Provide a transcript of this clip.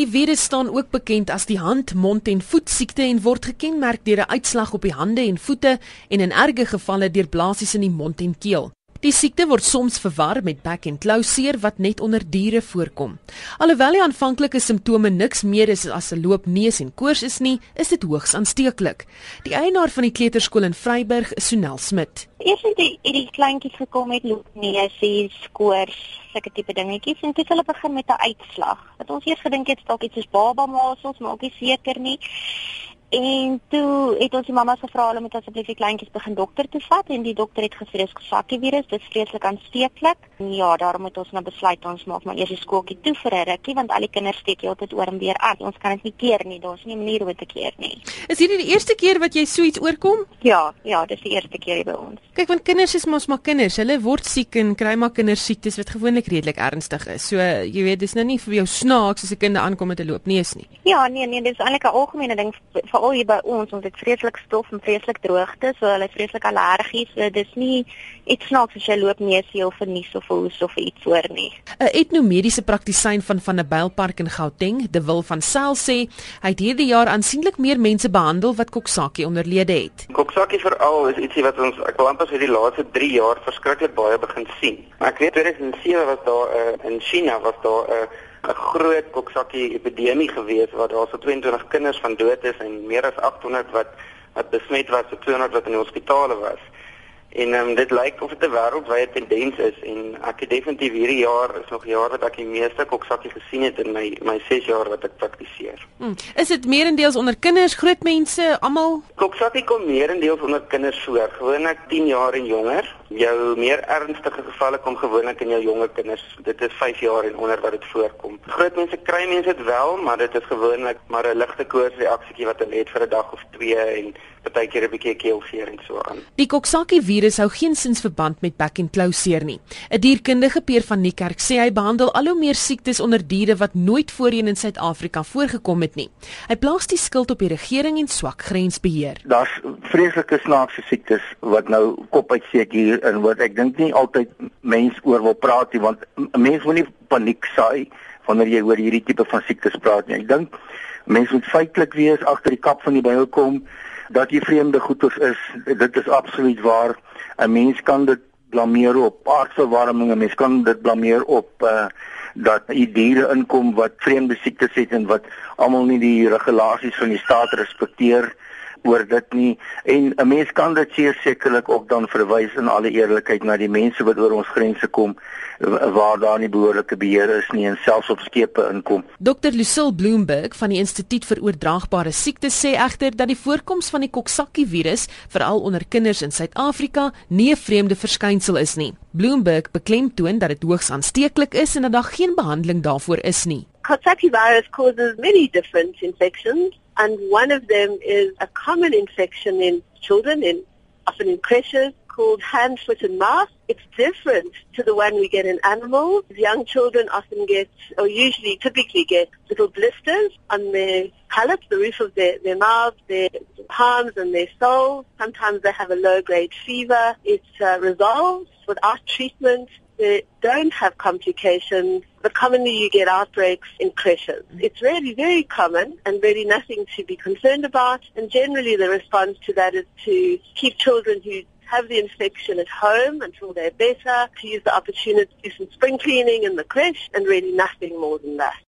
Die virus staan ook bekend as die hand, mond en voet siekte en word gekenmerk deur 'n uitslag op die hande en voete en in erge gevalle deur blaasies in die mond en keel. Die siekte word soms verwar met bek en klou seer wat net onder diere voorkom. Alhoewel die aanvanklike simptome niks meer is as 'n loopneus en koors is nie, is dit hoogs aansteeklik. Die eienaar van die kleuterskool in Vryburg, Sonel Smit. Eers het die, die kleintjies gekom met loopneus, koors, sulke tipe dingetjies en toe hulle begin met 'n uitslag. Wat ons eers gedink het dalk iets soos baba masels, maar ook nie seker nie. En toe het ons die mamma gevra hulle moet asseblief die kleintjies begin dokter toe vat en die dokter het gesê dis Coxsackie virus, dit is vreeslik aansteeklik. Ja, daarom het ons nou besluit ons maak maar eers die skooltjie toe vir 'n rukkie want al die kinders steek heeltyd oor en weer aan. Ons kan dit nie keer nie, daar's nie 'n manier hoe dit te keer nie. Is hierdie die eerste keer wat jy so iets oorkom? Ja, ja, dis die eerste keer by ons. Kyk, want kinders is mos maar kinders. Hulle word siek en kry maar kindersiektes wat gewoonlik redelik ernstig is. So, jy weet, dis nou nie vir jou snaaks as 'n kind aankom met 'n loopneus nie. Ja, nee, nee, dis eintlik 'n algemene ding veral hier by ons ons het vreeslik stof en vreeslik droogte so hulle is vreeslik allergies so dis nie iets snaaks as jy loop neusie of vernies of hoes of iets voor nie. 'n etnomediese praktisyn van van 'n Bylpark in Gauteng de Wil van Sel sê hy het hierdie jaar aansienlik meer mense behandel wat Coxsackie onderlede het. Coxsackie veral is ietsie wat ons ek wil amper sê die laaste 3 jaar verskriklik baie begin sien. Ek weet 2007 was daar uh, in China was daar 'n uh, 'n groot koksakkie epidemie gewees waar daar so 22 kinders van dood is en meer as 800 wat wat besmet was, so 200 wat in die hospitale was. En um, dit lyk of dit 'n wêreldwye tendens is en ek het definitief hierdie jaar is nog jaar wat ek die meeste koksakkie gesien het in my my 6 jaar wat ek praktiseer. Hmm. Is dit meerendeels onder kinders, groot mense, almal? Koksakkie kom meerendeels onder kinders voor, gewoonlik 10 jaar en jonger. Jou meer ernstige gevalle kom gewoonlik in jou jonger kinders. Dit is 5 jaar en onder wat dit voorkom. Groot mense kry mense dit wel, maar dit is gewoonlik maar 'n ligte koorsreaksie wat hulle het vir 'n dag of 2 en partykeer 'n bietjie keelseer en so aan. Die Coxsackie virus hou geen sins verband met bek en klou seer nie. 'n Dierkundige Peer van Niekerk sê hy behandel al hoe meer siektes onder diere wat nooit voorheen in Suid-Afrika voorgekom het nie. Hy plaas die skuld op die regering en swak grensbeheer. Daar's vreeslike snaakse siektes wat nou kop uitsteek hier in wat ek dink nie altyd mense oor wil praat nie want mense wil nie paniek saai wanneer jy oor hierdie tipe van siektes praat nie. Ek dink mense moet feitelik wees agter die kap van die byl kom dat die vreemde goeters is, dit is absoluut waar. 'n Mens kan dit blameer op aardverwarming, 'n mens kan dit blameer op uh dat die diere inkom wat vreemde siektes het en wat almal nie die regulasies van die staat respekteer nie oor dit nie en 'n mens kan dit sekerlik ook dan verwys in alle eerlikheid na die mense wat oor ons grense kom waar daar nie behoorlike beheer is nie en selfs op skepe inkom. Dr Lucille Bloomberg van die Instituut vir Oordraagbare Siektes sê egter dat die voorkoms van die Coxsackie virus veral onder kinders in Suid-Afrika nie 'n vreemde verskynsel is nie. Bloomberg beklemtoon dat dit hoogs aansteeklik is en dat daar geen behandeling daarvoor is nie. Coxsackie virus causes many different infections and one of them is a common infection in children, in often in creches, called hand, foot, and mouth. It's different to the one we get in animals. Young children often get, or usually typically get, little blisters on their palates, the roof of their, their mouths, their palms, and their soles. Sometimes they have a low-grade fever. It uh, resolves without treatment they don't have complications, but commonly you get outbreaks in creches. Mm. It's really very common and really nothing to be concerned about. And generally the response to that is to keep children who have the infection at home until they're better, to use the opportunity to do some spring cleaning in the creche, and really nothing more than that.